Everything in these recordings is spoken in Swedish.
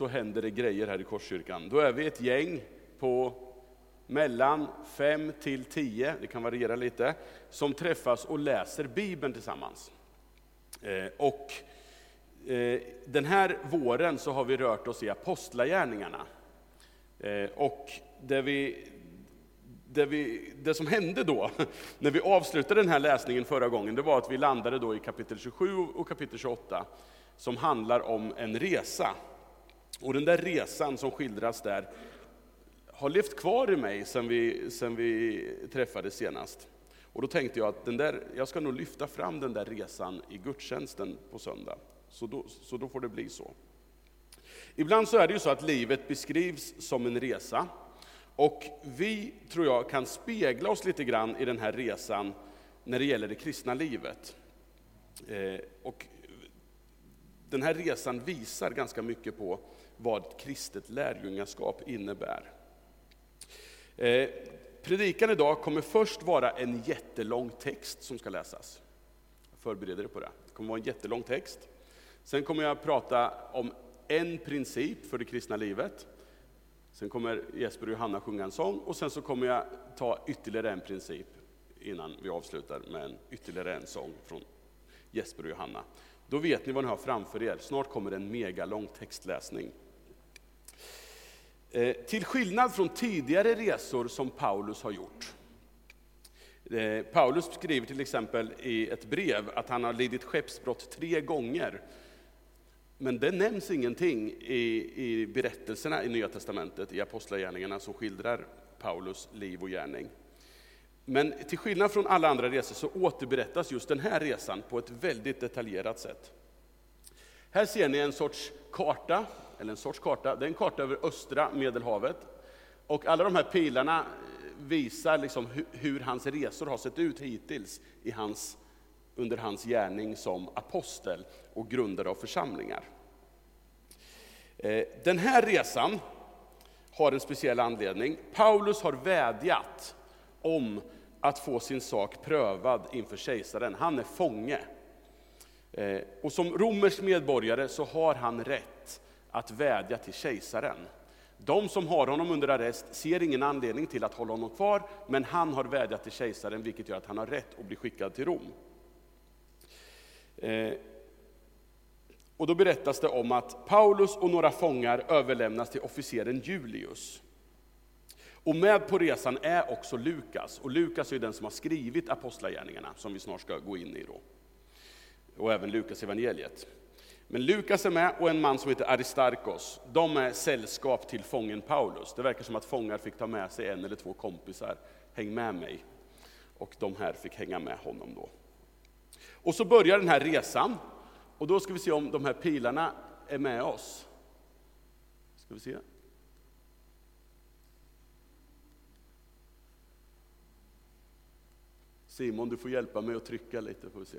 så händer det grejer här i Korskyrkan. Då är vi ett gäng på mellan fem till tio, det kan variera lite, som träffas och läser Bibeln tillsammans. Eh, och eh, den här våren så har vi rört oss i Apostlagärningarna. Eh, och det, vi, det, vi, det som hände då, när vi avslutade den här läsningen förra gången, det var att vi landade då i kapitel 27 och kapitel 28, som handlar om en resa. Och den där resan som skildras där har levt kvar i mig sen vi, sen vi träffades senast. Och då tänkte jag att den där, jag ska nog lyfta fram den där resan i gudstjänsten på söndag. Så då, så då får det bli så. Ibland så är det ju så att livet beskrivs som en resa. Och vi, tror jag, kan spegla oss lite grann i den här resan när det gäller det kristna livet. Eh, och den här resan visar ganska mycket på vad kristet lärjungaskap innebär. Eh, predikan idag kommer först vara en jättelång text som ska läsas. Jag förbereder er på det. Det kommer vara en jättelång text. Sen kommer jag prata om en princip för det kristna livet. Sen kommer Jesper och Johanna sjunga en sång och sen så kommer jag ta ytterligare en princip innan vi avslutar med en, ytterligare en sång från Jesper och Johanna. Då vet ni vad ni har framför er. Snart kommer en megalång textläsning. Eh, till skillnad från tidigare resor som Paulus har gjort. Eh, Paulus skriver till exempel i ett brev att han har lidit skeppsbrott tre gånger. Men det nämns ingenting i, i berättelserna i Nya Testamentet, i Apostlagärningarna som skildrar Paulus liv och gärning. Men till skillnad från alla andra resor så återberättas just den här resan på ett väldigt detaljerat sätt. Här ser ni en sorts karta eller en sorts karta, det är en karta över östra Medelhavet. Och alla de här pilarna eh, visar liksom hur, hans resor har sett ut hittills i hans, under hans gärning som apostel och grundare av församlingar. Eh, den här resan har en speciell anledning. Paulus har vädjat om att få sin sak prövad inför kejsaren. Han är fånge. Eh, och som romersk medborgare så har han rätt att vädja till kejsaren. De som har honom under arrest ser ingen anledning till att hålla honom kvar, men han har vädjat till kejsaren, vilket gör att han har rätt att bli skickad till Rom. Eh, och då berättas det om att Paulus och några fångar överlämnas till officeren Julius. Och med på resan är också Lukas, och Lukas är den som har skrivit Apostlagärningarna, som vi snart ska gå in i då. Och även Lukas evangeliet. Men Lukas är med och en man som heter Aristarkos. De är sällskap till fången Paulus. Det verkar som att fångar fick ta med sig en eller två kompisar. Häng med mig. Och de här fick hänga med honom då. Och så börjar den här resan. Och då ska vi se om de här pilarna är med oss. Ska vi se. Simon, du får hjälpa mig att trycka lite, får vi se.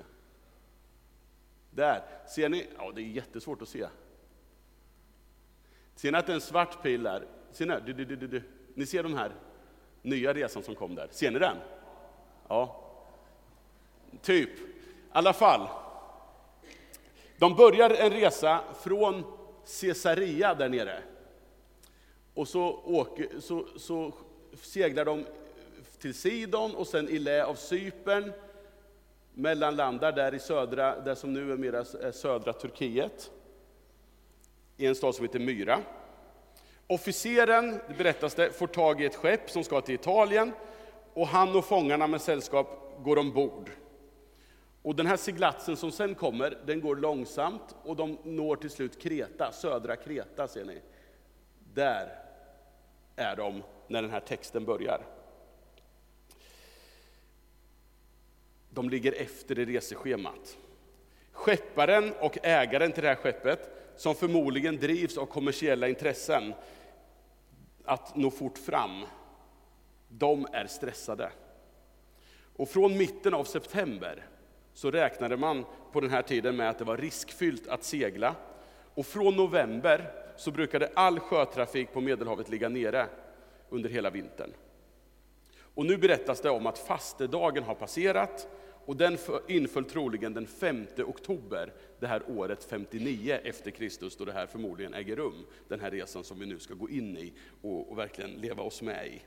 Där, ser ni? Ja, det är jättesvårt att se. Ser ni att det är en svart pil där? Ser ni? Du, du, du, du. Ni ser den här nya resan som kom där. Ser ni den? Ja. Typ. I alla fall. De börjar en resa från Caesarea där nere. Och så, åker, så, så seglar de till Sidon och sen i lä av Cypern mellanlandar där i södra, där som nu är mera eh, södra Turkiet, i en stad som heter Myra. Officeren, det berättas det, får tag i ett skepp som ska till Italien och han och fångarna med sällskap går ombord. Och den här seglatsen som sen kommer, den går långsamt och de når till slut Kreta, södra Kreta ser ni. Där är de när den här texten börjar. De ligger efter i reseschemat. Skepparen och ägaren till det här skeppet, som förmodligen drivs av kommersiella intressen, att nå fort fram, de är stressade. Och från mitten av september så räknade man på den här tiden med att det var riskfyllt att segla. Och från november så brukade all sjötrafik på Medelhavet ligga nere under hela vintern. Och nu berättas det om att fastedagen har passerat och den inföll troligen den 5 oktober det här året 59 efter Kristus, då det här förmodligen äger rum. Den här resan som vi nu ska gå in i och, och verkligen leva oss med i.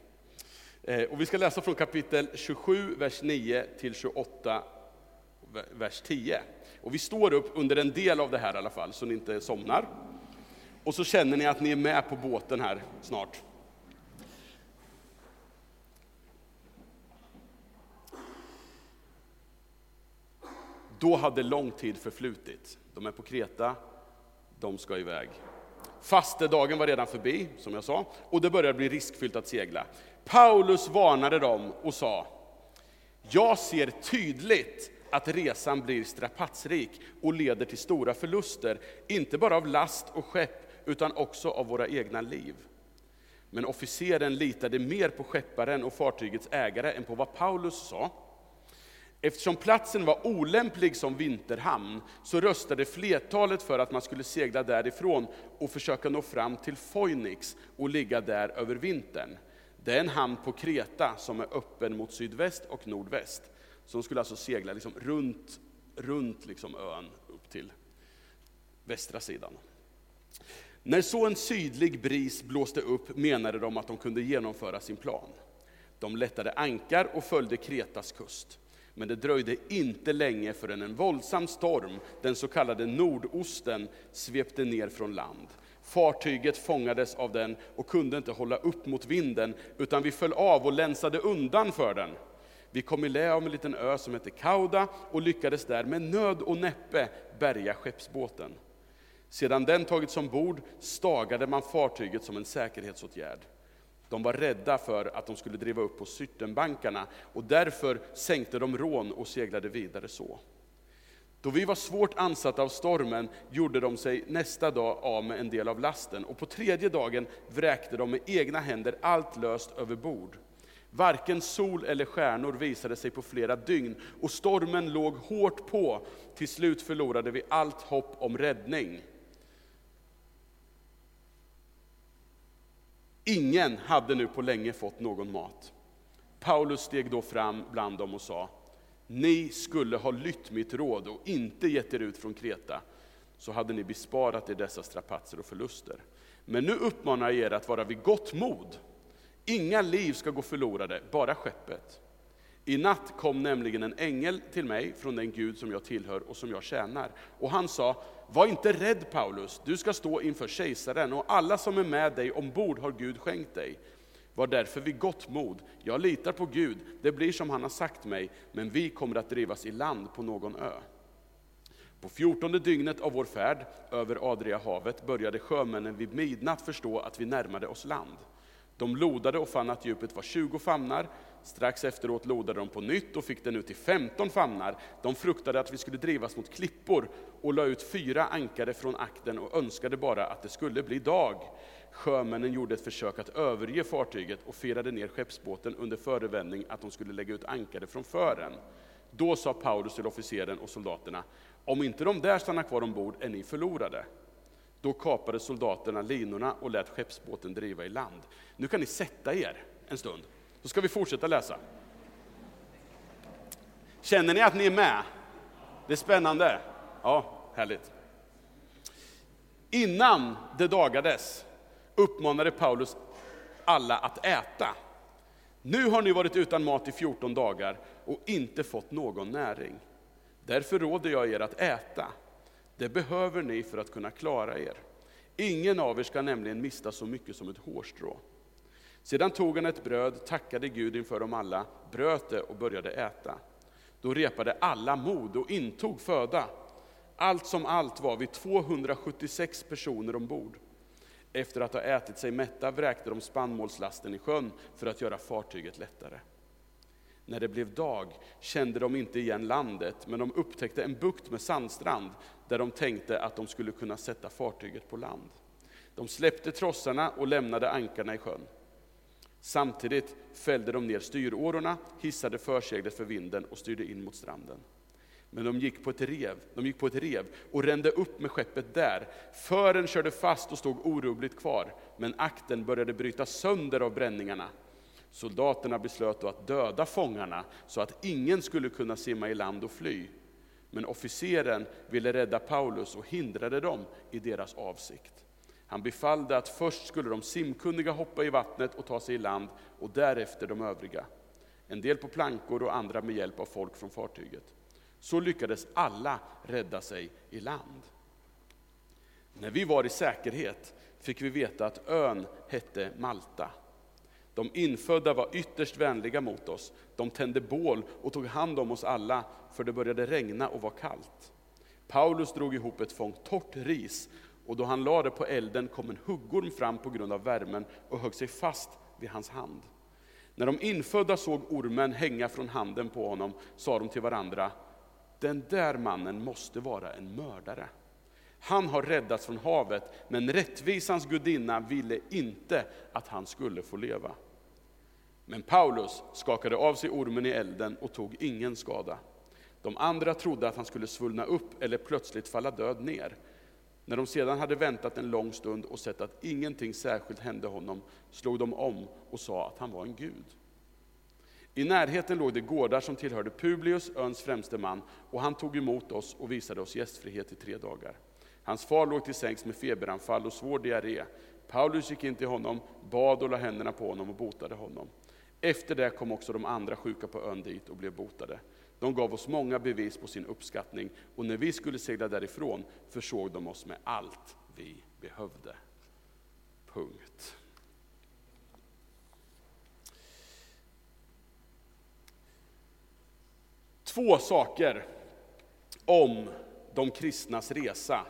Eh, och vi ska läsa från kapitel 27, vers 9 till 28, vers 10. Och vi står upp under en del av det här i alla fall, så ni inte somnar. Och så känner ni att ni är med på båten här snart. Då hade lång tid förflutit. De är på Kreta, de ska iväg. Fastedagen var redan förbi, som jag sa, och det började bli riskfyllt att segla. Paulus varnade dem och sa, jag ser tydligt att resan blir strapatsrik och leder till stora förluster, inte bara av last och skepp, utan också av våra egna liv. Men officeren litade mer på skepparen och fartygets ägare än på vad Paulus sa. Eftersom platsen var olämplig som vinterhamn så röstade flertalet för att man skulle segla därifrån och försöka nå fram till Phoenix och ligga där över vintern. Det är en hamn på Kreta som är öppen mot sydväst och nordväst. Så de skulle alltså segla liksom runt, runt liksom ön upp till västra sidan. När så en sydlig bris blåste upp menade de att de kunde genomföra sin plan. De lättade ankar och följde Kretas kust. Men det dröjde inte länge förrän en våldsam storm, den så kallade Nordosten, svepte ner från land. Fartyget fångades av den och kunde inte hålla upp mot vinden, utan vi föll av och länsade undan för den. Vi kom i lä av en liten ö som hette Kauda och lyckades där med nöd och näppe bärga skeppsbåten. Sedan den tagits ombord stagade man fartyget som en säkerhetsåtgärd. De var rädda för att de skulle driva upp på Syrtenbankarna och därför sänkte de rån och seglade vidare så. Då vi var svårt ansatta av stormen gjorde de sig nästa dag av med en del av lasten och på tredje dagen vräkte de med egna händer allt löst över bord. Varken sol eller stjärnor visade sig på flera dygn och stormen låg hårt på. Till slut förlorade vi allt hopp om räddning. Ingen hade nu på länge fått någon mat. Paulus steg då fram bland dem och sa, ni skulle ha lytt mitt råd och inte gett er ut från Kreta, så hade ni besparat er dessa strapatser och förluster. Men nu uppmanar jag er att vara vid gott mod. Inga liv ska gå förlorade, bara skeppet. I natt kom nämligen en ängel till mig från den Gud som jag tillhör och som jag tjänar. Och han sa, var inte rädd Paulus, du ska stå inför kejsaren och alla som är med dig ombord har Gud skänkt dig. Var därför vid gott mod, jag litar på Gud, det blir som han har sagt mig, men vi kommer att drivas i land på någon ö. På fjortonde dygnet av vår färd över Adriahavet började sjömännen vid midnatt förstå att vi närmade oss land. De lodade och fann att djupet var 20 famnar. Strax efteråt lodade de på nytt och fick den ut till 15 famnar. De fruktade att vi skulle drivas mot klippor och la ut fyra ankare från akten och önskade bara att det skulle bli dag. Sjömännen gjorde ett försök att överge fartyget och firade ner skeppsbåten under förevändning att de skulle lägga ut ankare från fören. Då sa Paulus till officeren och soldaterna, om inte de där stannar kvar ombord är ni förlorade. Då kapade soldaterna linorna och lät skeppsbåten driva i land. Nu kan ni sätta er en stund, så ska vi fortsätta läsa. Känner ni att ni är med? Det är spännande. Ja, härligt. Innan det dagades uppmanade Paulus alla att äta. Nu har ni varit utan mat i 14 dagar och inte fått någon näring. Därför råder jag er att äta. Det behöver ni för att kunna klara er. Ingen av er ska nämligen mista så mycket som ett hårstrå. Sedan tog han ett bröd, tackade Gud inför dem alla, bröt det och började äta. Då repade alla mod och intog föda. Allt som allt var vi 276 personer ombord. Efter att ha ätit sig mätta vräkte de spannmålslasten i sjön för att göra fartyget lättare. När det blev dag kände de inte igen landet, men de upptäckte en bukt med sandstrand där de tänkte att de skulle kunna sätta fartyget på land. De släppte trossarna och lämnade ankarna i sjön. Samtidigt fällde de ner styrårorna, hissade förseglet för vinden och styrde in mot stranden. Men de gick på ett rev, de gick på ett rev och rände upp med skeppet där. Fören körde fast och stod orubbligt kvar, men akten började bryta sönder av bränningarna. Soldaterna beslöt då att döda fångarna så att ingen skulle kunna simma i land och fly. Men officeren ville rädda Paulus och hindrade dem i deras avsikt. Han befallde att först skulle de simkunniga hoppa i vattnet och ta sig i land och därefter de övriga. En del på plankor och andra med hjälp av folk från fartyget. Så lyckades alla rädda sig i land. När vi var i säkerhet fick vi veta att ön hette Malta. De infödda var ytterst vänliga mot oss. De tände bål och tog hand om oss alla, för det började regna och var kallt. Paulus drog ihop ett fång torrt ris, och då han lade det på elden kom en huggorm fram på grund av värmen och högg sig fast vid hans hand. När de infödda såg ormen hänga från handen på honom sa de till varandra, den där mannen måste vara en mördare. Han har räddats från havet, men rättvisans gudinna ville inte att han skulle få leva. Men Paulus skakade av sig ormen i elden och tog ingen skada. De andra trodde att han skulle svullna upp eller plötsligt falla död ner. När de sedan hade väntat en lång stund och sett att ingenting särskilt hände honom, slog de om och sa att han var en gud. I närheten låg det gårdar som tillhörde Publius, öns främste man, och han tog emot oss och visade oss gästfrihet i tre dagar. Hans far låg till sängs med feberanfall och svår diarré. Paulus gick in till honom, bad och la händerna på honom och botade honom. Efter det kom också de andra sjuka på ön dit och blev botade. De gav oss många bevis på sin uppskattning och när vi skulle segla därifrån försåg de oss med allt vi behövde. Punkt. Två saker om de kristnas resa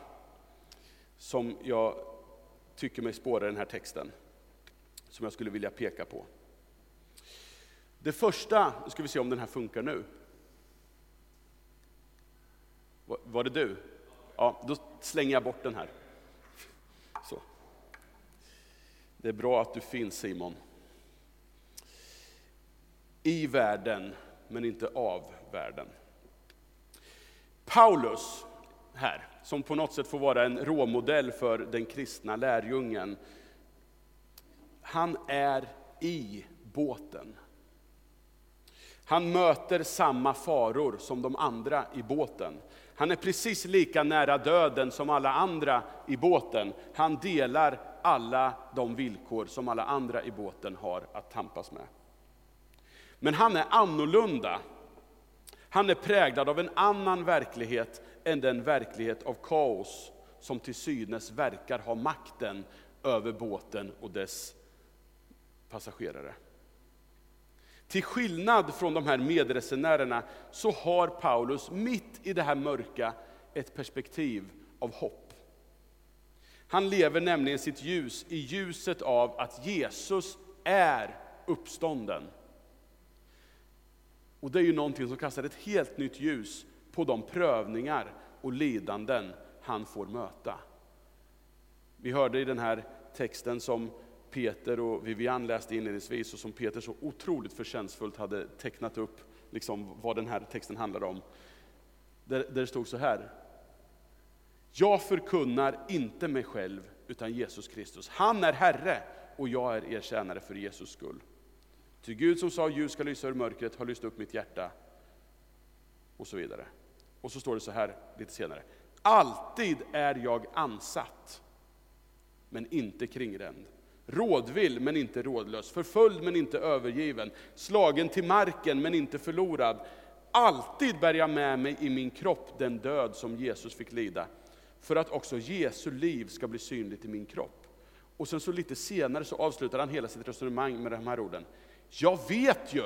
som jag tycker mig spåra i den här texten, som jag skulle vilja peka på. Det första, nu ska vi se om den här funkar nu. Var det du? Ja, då slänger jag bort den här. Så. Det är bra att du finns Simon. I världen, men inte av världen. Paulus här, som på något sätt får vara en råmodell för den kristna lärjungen. Han är i båten. Han möter samma faror som de andra i båten. Han är precis lika nära döden som alla andra i båten. Han delar alla de villkor som alla andra i båten har att tampas med. Men han är annorlunda. Han är präglad av en annan verklighet än den verklighet av kaos som till synes verkar ha makten över båten och dess passagerare. Till skillnad från de här medresenärerna så har Paulus mitt i det här mörka ett perspektiv av hopp. Han lever nämligen sitt ljus i ljuset av att Jesus är uppstånden. Och det är ju någonting som kastar ett helt nytt ljus på de prövningar och lidanden han får möta. Vi hörde i den här texten som Peter och Vivian läste inledningsvis och som Peter så otroligt förtjänstfullt hade tecknat upp liksom vad den här texten handlar om. Där, där det stod så här. Jag förkunnar inte mig själv utan Jesus Kristus. Han är Herre och jag är er tjänare för Jesus skull. Ty Gud som sa ljus ska lysa ur mörkret har lyst upp mitt hjärta. Och så vidare. Och så står det så här lite senare. Alltid är jag ansatt, men inte kringränd. Rådvill men inte rådlös, förföljd men inte övergiven, slagen till marken men inte förlorad. Alltid bär jag med mig i min kropp den död som Jesus fick lida, för att också Jesu liv ska bli synligt i min kropp. Och sen så lite senare så avslutar han hela sitt resonemang med de här orden. Jag vet ju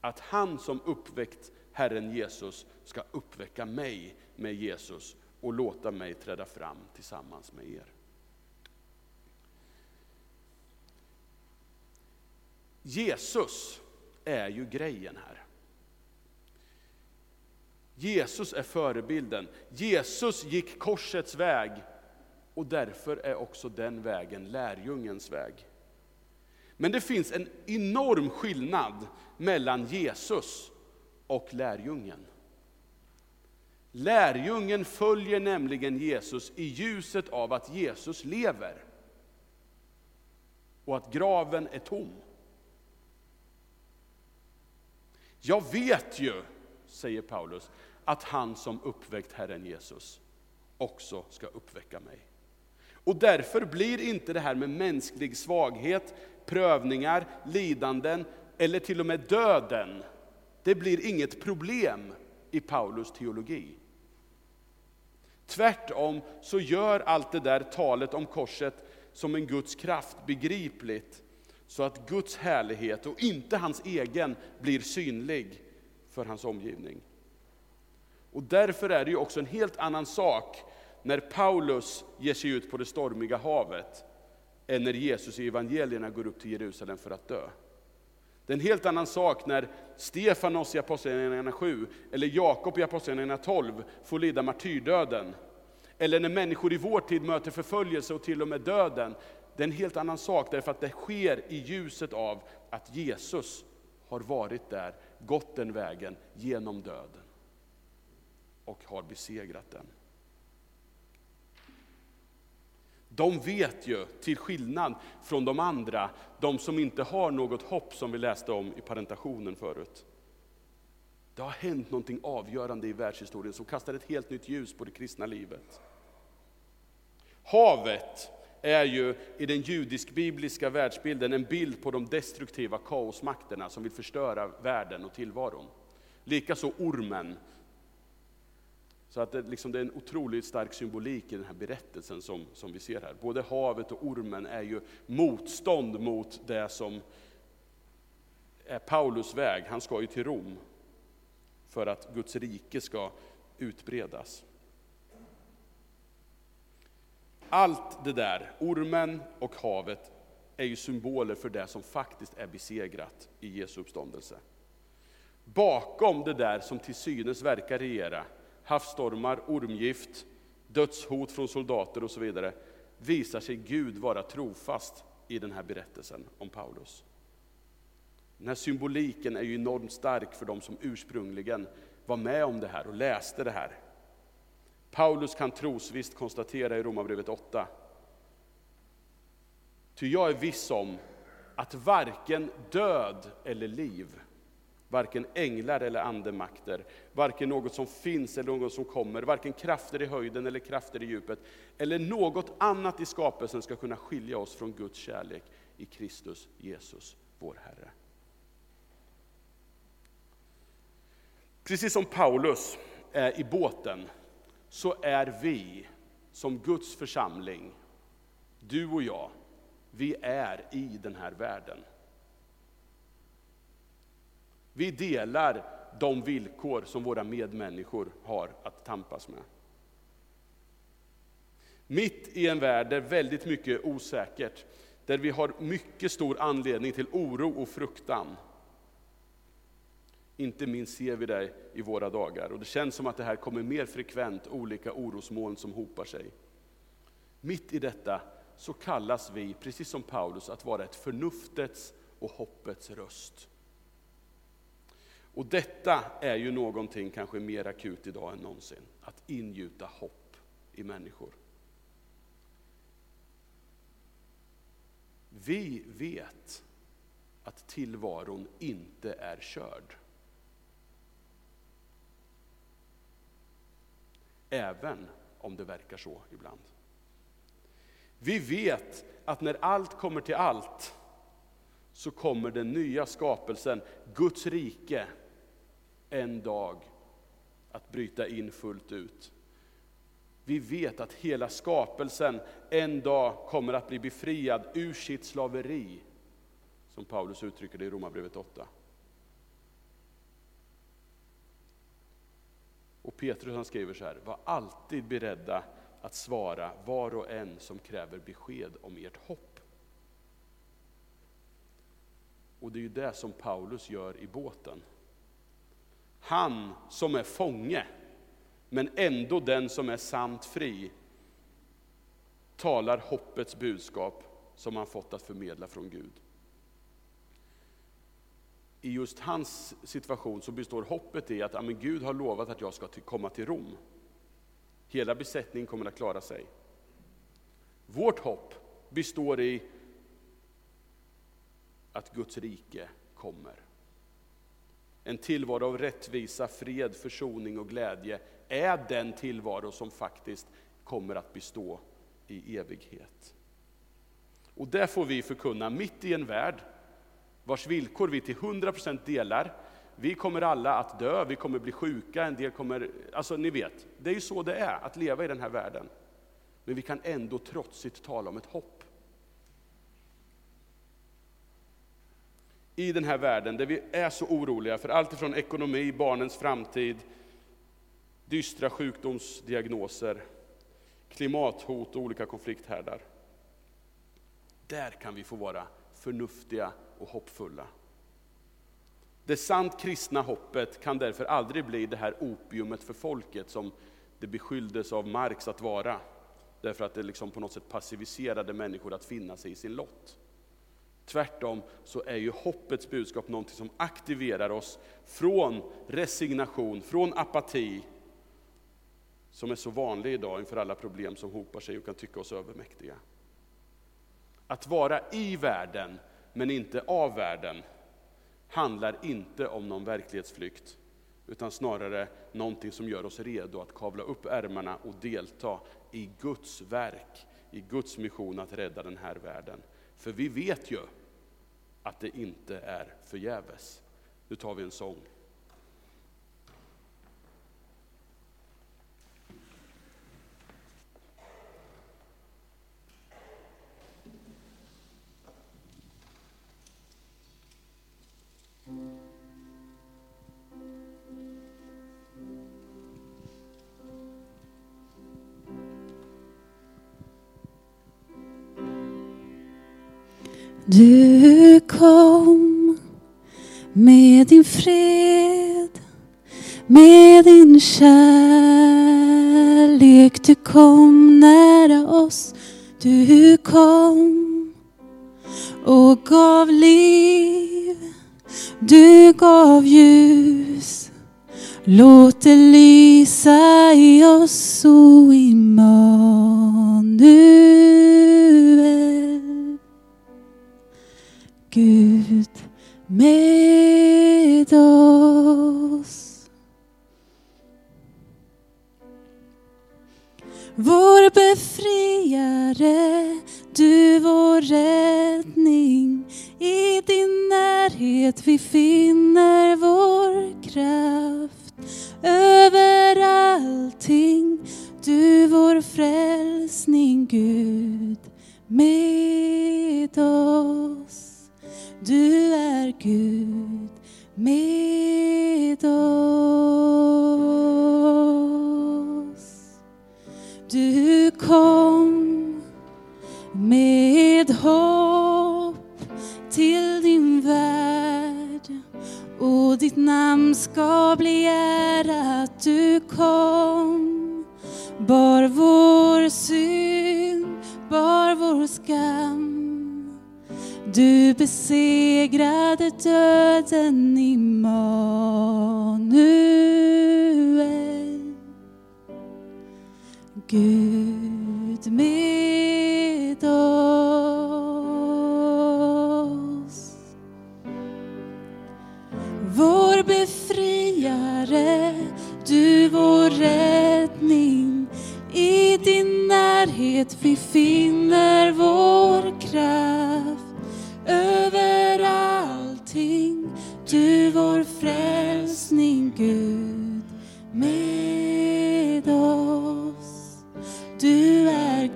att han som uppväckt Herren Jesus ska uppväcka mig med Jesus och låta mig träda fram tillsammans med er. Jesus är ju grejen här. Jesus är förebilden. Jesus gick korsets väg och därför är också den vägen lärjungens väg. Men det finns en enorm skillnad mellan Jesus och lärjungen. Lärjungen följer nämligen Jesus i ljuset av att Jesus lever och att graven är tom. Jag vet ju, säger Paulus, att han som uppväckt Herren Jesus också ska uppväcka mig. Och därför blir inte det här med mänsklig svaghet, prövningar, lidanden eller till och med döden, det blir inget problem i Paulus teologi. Tvärtom så gör allt det där talet om korset som en Guds kraft begripligt, så att Guds härlighet och inte hans egen blir synlig för hans omgivning. Och därför är det ju också en helt annan sak när Paulus ger sig ut på det stormiga havet, än när Jesus i evangelierna går upp till Jerusalem för att dö. Det är en helt annan sak när Stefanos i Apostlagärningarna 7, eller Jakob i Apostlagärningarna 12 får lida martyrdöden. Eller när människor i vår tid möter förföljelse och till och med döden. Det är en helt annan sak därför att det sker i ljuset av att Jesus har varit där, gått den vägen genom döden och har besegrat den. De vet ju, till skillnad från de andra, de som inte har något hopp som vi läste om i parentationen förut. Det har hänt någonting avgörande i världshistorien som kastar ett helt nytt ljus på det kristna livet. Havet är ju i den judisk-bibliska världsbilden en bild på de destruktiva kaosmakterna som vill förstöra världen och tillvaron. Likaså ormen så att det, liksom, det är en otroligt stark symbolik i den här berättelsen som, som vi ser här. Både havet och ormen är ju motstånd mot det som är Paulus väg. Han ska ju till Rom för att Guds rike ska utbredas. Allt det där, ormen och havet, är ju symboler för det som faktiskt är besegrat i Jesu uppståndelse. Bakom det där som till synes verkar regera havsstormar, ormgift, dödshot från soldater och så vidare, visar sig Gud vara trofast i den här berättelsen om Paulus. Den här symboliken är ju enormt stark för de som ursprungligen var med om det här och läste det här. Paulus kan trosvisst konstatera i Romarbrevet 8. Ty jag är viss om att varken död eller liv, Varken änglar eller andemakter, varken något som finns eller något som kommer, varken krafter i höjden eller krafter i djupet, eller något annat i skapelsen ska kunna skilja oss från Guds kärlek i Kristus Jesus, vår Herre. Precis som Paulus är i båten, så är vi som Guds församling, du och jag, vi är i den här världen. Vi delar de villkor som våra medmänniskor har att tampas med. Mitt i en värld där väldigt mycket är osäkert, där vi har mycket stor anledning till oro och fruktan. Inte minst ser vi det i våra dagar och det känns som att det här kommer mer frekvent, olika orosmoln som hopar sig. Mitt i detta så kallas vi, precis som Paulus, att vara ett förnuftets och hoppets röst. Och detta är ju någonting kanske mer akut idag än någonsin, att ingjuta hopp i människor. Vi vet att tillvaron inte är körd. Även om det verkar så ibland. Vi vet att när allt kommer till allt så kommer den nya skapelsen, Guds rike, en dag att bryta in fullt ut. Vi vet att hela skapelsen en dag kommer att bli befriad ur sitt slaveri, som Paulus uttrycker det i Romarbrevet 8. Och Petrus han skriver så här, var alltid beredda att svara var och en som kräver besked om ert hopp. Och det är ju det som Paulus gör i båten. Han som är fånge, men ändå den som är sant fri, talar hoppets budskap som han fått att förmedla från Gud. I just hans situation så består hoppet i att amen, Gud har lovat att jag ska till, komma till Rom. Hela besättningen kommer att klara sig. Vårt hopp består i att Guds rike kommer. en tillvaro av rättvisa, fred, försoning och glädje, är den tillvaro som faktiskt kommer att bestå i evighet. Och det får vi förkunna mitt i en värld vars villkor vi till 100% delar. Vi kommer alla att dö, vi kommer bli sjuka, en del kommer... Alltså ni vet, det är ju så det är att leva i den här världen. Men vi kan ändå trotsigt tala om ett hopp. I den här världen där vi är så oroliga för allt ifrån ekonomi, barnens framtid, dystra sjukdomsdiagnoser, klimathot och olika konflikthärdar. Där kan vi få vara förnuftiga och hoppfulla. Det sant kristna hoppet kan därför aldrig bli det här opiumet för folket som det beskylldes av Marx att vara. Därför att det liksom på något sätt passiviserade människor att finna sig i sin lott. Tvärtom så är ju hoppets budskap något som aktiverar oss från resignation, från apati, som är så vanlig idag inför alla problem som hopar sig och kan tycka oss övermäktiga. Att vara i världen, men inte av världen, handlar inte om någon verklighetsflykt, utan snarare någonting som gör oss redo att kavla upp ärmarna och delta i Guds verk, i Guds mission att rädda den här världen. För vi vet ju att det inte är förgäves. Nu tar vi en sång. Du kom med din fred, med din kärlek. Du kom nära oss, du kom och gav liv. Du gav ljus. Låt det lysa i oss, o Immanuel. Gud med det vi finner vår kraft. Över allting, du vår frälsning, Gud med oss. Du är Gud med ditt namn ska bli ärat. Du kom, bar vår synd, bar vår skam du besegrade döden,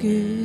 Du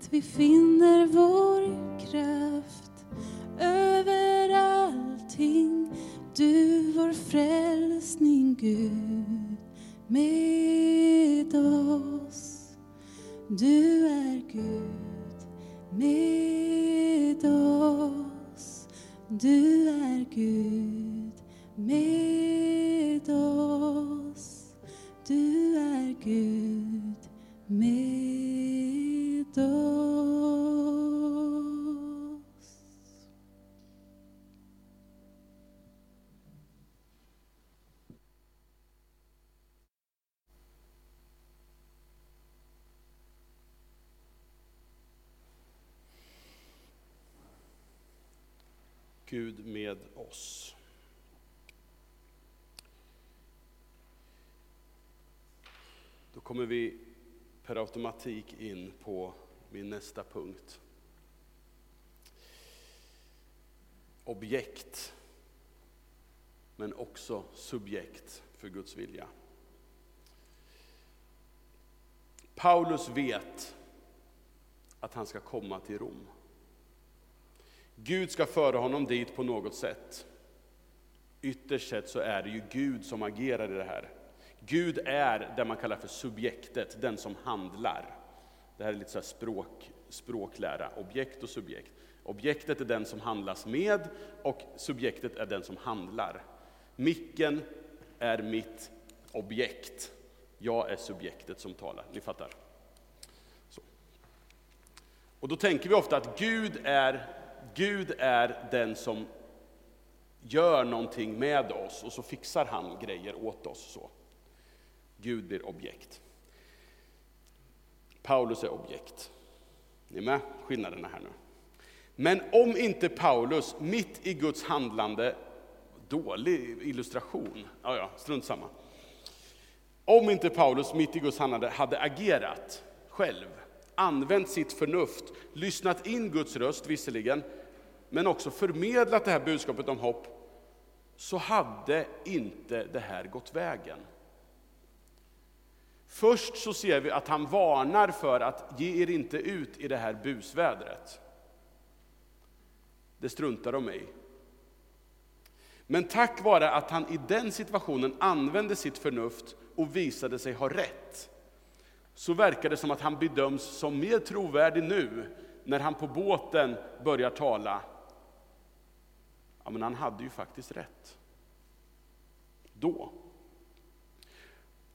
det vi finner vår kraft. Över allting, du vår frälsning Gud med oss. Du är Gud med oss. Du är Gud med oss. Du är Gud med oss. Gud med oss. Då kommer vi per automatik in på min nästa punkt. Objekt, men också subjekt för Guds vilja. Paulus vet att han ska komma till Rom. Gud ska föra honom dit på något sätt. Ytterst sett så är det ju Gud som agerar i det här. Gud är det man kallar för subjektet, den som handlar. Det här är lite så här språk, språklära, objekt och subjekt. Objektet är den som handlas med och subjektet är den som handlar. Micken är mitt objekt. Jag är subjektet som talar. Ni fattar? Så. Och då tänker vi ofta att Gud är, Gud är den som gör någonting med oss och så fixar han grejer åt oss. Så. Gud blir objekt. Paulus är objekt. Ni är med? Skillnaderna här nu. Men om inte Paulus mitt i Guds handlande, dålig illustration, ja ja, strunt samma. Om inte Paulus mitt i Guds handlande hade agerat själv, använt sitt förnuft, lyssnat in Guds röst visserligen, men också förmedlat det här budskapet om hopp, så hade inte det här gått vägen. Först så ser vi att han varnar för att ge er inte ut i det här busvädret. Det struntar de i. Men tack vare att han i den situationen använde sitt förnuft och visade sig ha rätt, så verkar det som att han bedöms som mer trovärdig nu, när han på båten börjar tala. Ja, men han hade ju faktiskt rätt. Då.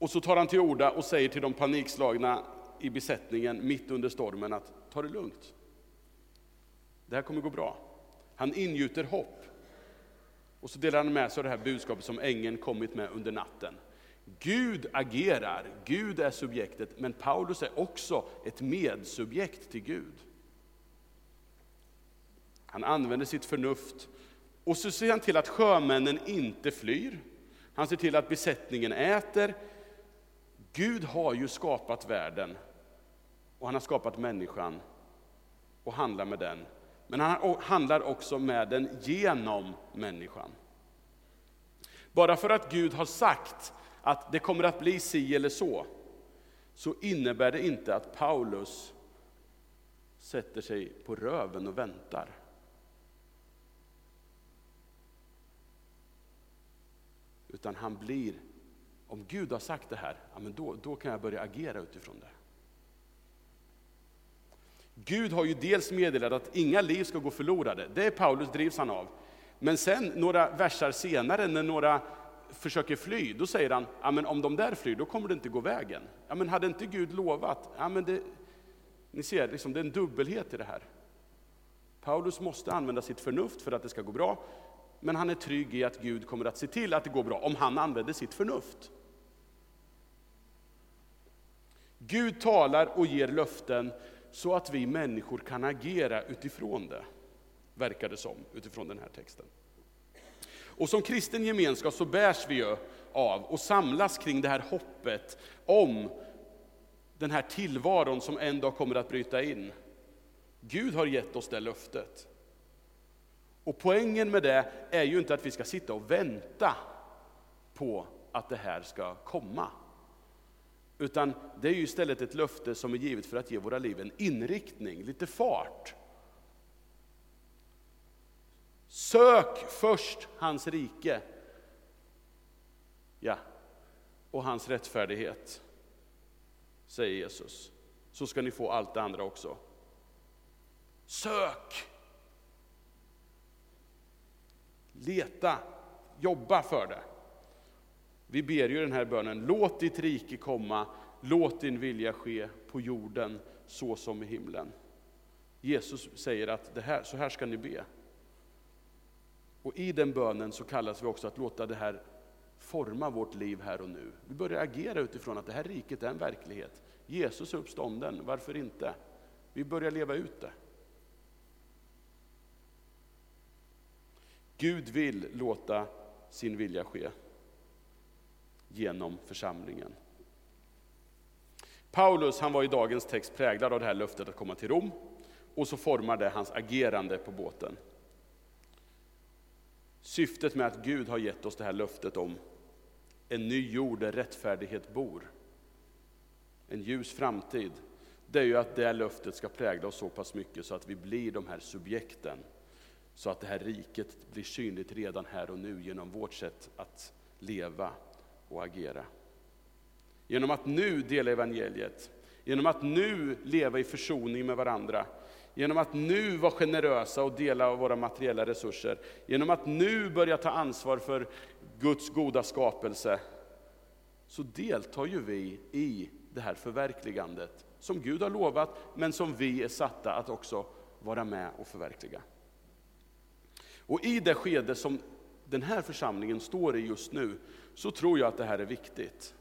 Och så tar han till orda och säger till de panikslagna i besättningen mitt under stormen att ta det lugnt. Det här kommer gå bra. Han ingjuter hopp. Och så delar han med sig av det här budskapet som ängeln kommit med under natten. Gud agerar, Gud är subjektet, men Paulus är också ett medsubjekt till Gud. Han använder sitt förnuft och så ser han till att sjömännen inte flyr. Han ser till att besättningen äter. Gud har ju skapat världen och han har skapat människan och handlar med den. Men han handlar också med den genom människan. Bara för att Gud har sagt att det kommer att bli si eller så, så innebär det inte att Paulus sätter sig på röven och väntar. Utan han blir, om Gud har sagt det här, ja, men då, då kan jag börja agera utifrån det. Gud har ju dels meddelat att inga liv ska gå förlorade, det är Paulus drivs han av. Men sen några versar senare när några försöker fly, då säger han, ja, men om de där flyr, då kommer det inte gå vägen. Ja, men hade inte Gud lovat? Ja, men det, ni ser, liksom, det är en dubbelhet i det här. Paulus måste använda sitt förnuft för att det ska gå bra, men han är trygg i att Gud kommer att se till att det går bra, om han använder sitt förnuft. Gud talar och ger löften så att vi människor kan agera utifrån det, verkar det som, utifrån den här texten. Och som kristen gemenskap så bärs vi ju av och samlas kring det här hoppet om den här tillvaron som en dag kommer att bryta in. Gud har gett oss det löftet. Och poängen med det är ju inte att vi ska sitta och vänta på att det här ska komma. Utan det är ju istället ett löfte som är givet för att ge våra liv en inriktning, lite fart. Sök först hans rike. Ja, och hans rättfärdighet, säger Jesus. Så ska ni få allt det andra också. Sök! Leta, jobba för det. Vi ber ju den här bönen, låt ditt rike komma, låt din vilja ske på jorden så som i himlen. Jesus säger att det här, så här ska ni be. Och i den bönen så kallas vi också att låta det här forma vårt liv här och nu. Vi börjar agera utifrån att det här riket är en verklighet. Jesus är uppstånden, varför inte? Vi börjar leva ut det. Gud vill låta sin vilja ske genom församlingen. Paulus han var i dagens text präglad av det här löftet att komma till Rom och så formar det hans agerande på båten. Syftet med att Gud har gett oss det här löftet om en ny jord där rättfärdighet bor, en ljus framtid, det är ju att det löftet ska prägla oss så pass mycket så att vi blir de här subjekten. Så att det här riket blir synligt redan här och nu genom vårt sätt att leva och agera. Genom att nu dela evangeliet, genom att nu leva i försoning med varandra, genom att nu vara generösa och dela våra materiella resurser, genom att nu börja ta ansvar för Guds goda skapelse, så deltar ju vi i det här förverkligandet som Gud har lovat, men som vi är satta att också vara med och förverkliga. Och i det skede som den här församlingen står i just nu, så tror jag att det här är viktigt.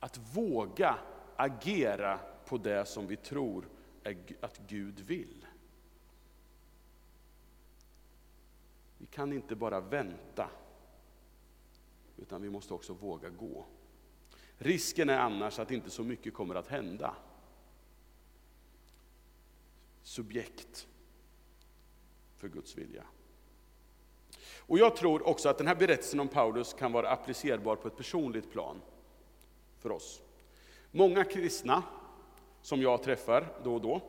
Att våga agera på det som vi tror att Gud vill. Vi kan inte bara vänta, utan vi måste också våga gå. Risken är annars att inte så mycket kommer att hända. Subjekt för Guds vilja. Och jag tror också att den här berättelsen om Paulus kan vara applicerbar på ett personligt plan för oss. Många kristna som jag träffar då och då,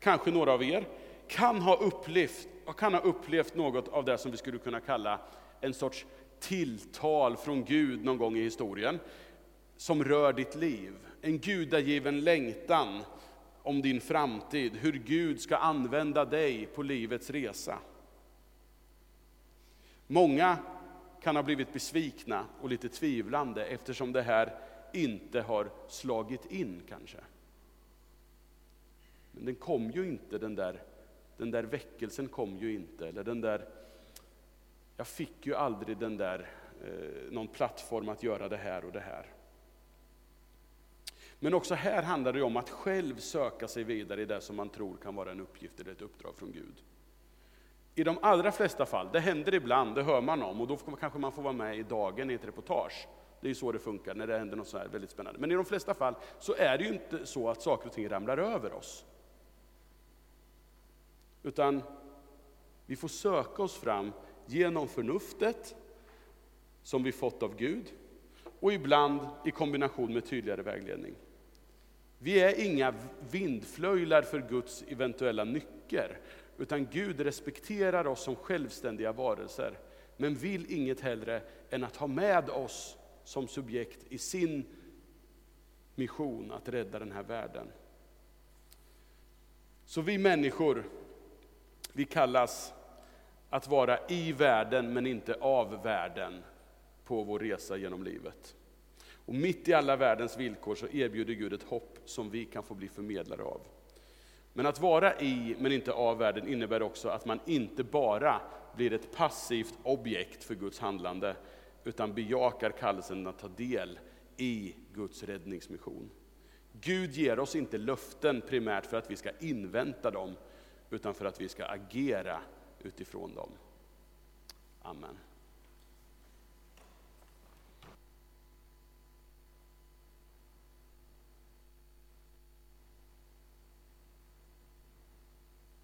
kanske några av er, kan ha upplevt, kan ha upplevt något av det som vi skulle kunna kalla en sorts tilltal från Gud någon gång i historien, som rör ditt liv. En gudagiven längtan om din framtid, hur Gud ska använda dig på livets resa. Många kan ha blivit besvikna och lite tvivlande eftersom det här inte har slagit in kanske. Men den kom ju inte, den där, den där väckelsen kom ju inte, eller den där, jag fick ju aldrig den där, eh, någon plattform att göra det här och det här. Men också här handlar det om att själv söka sig vidare i det som man tror kan vara en uppgift eller ett uppdrag från Gud. I de allra flesta fall, det händer ibland, det hör man om, och då kanske man får vara med i dagen i ett reportage. Det är ju så det funkar när det händer något så här väldigt spännande. Men i de flesta fall så är det ju inte så att saker och ting ramlar över oss. Utan vi får söka oss fram genom förnuftet som vi fått av Gud och ibland i kombination med tydligare vägledning. Vi är inga vindflöjlar för Guds eventuella nycker, utan Gud respekterar oss som självständiga varelser, men vill inget hellre än att ha med oss som subjekt i sin mission att rädda den här världen. Så vi människor, vi kallas att vara i världen men inte av världen på vår resa genom livet. Och mitt i alla världens villkor så erbjuder Gud ett hopp som vi kan få bli förmedlare av. Men att vara i men inte av världen innebär också att man inte bara blir ett passivt objekt för Guds handlande, utan bejakar kallelsen att ta del i Guds räddningsmission. Gud ger oss inte löften primärt för att vi ska invänta dem, utan för att vi ska agera utifrån dem. Amen.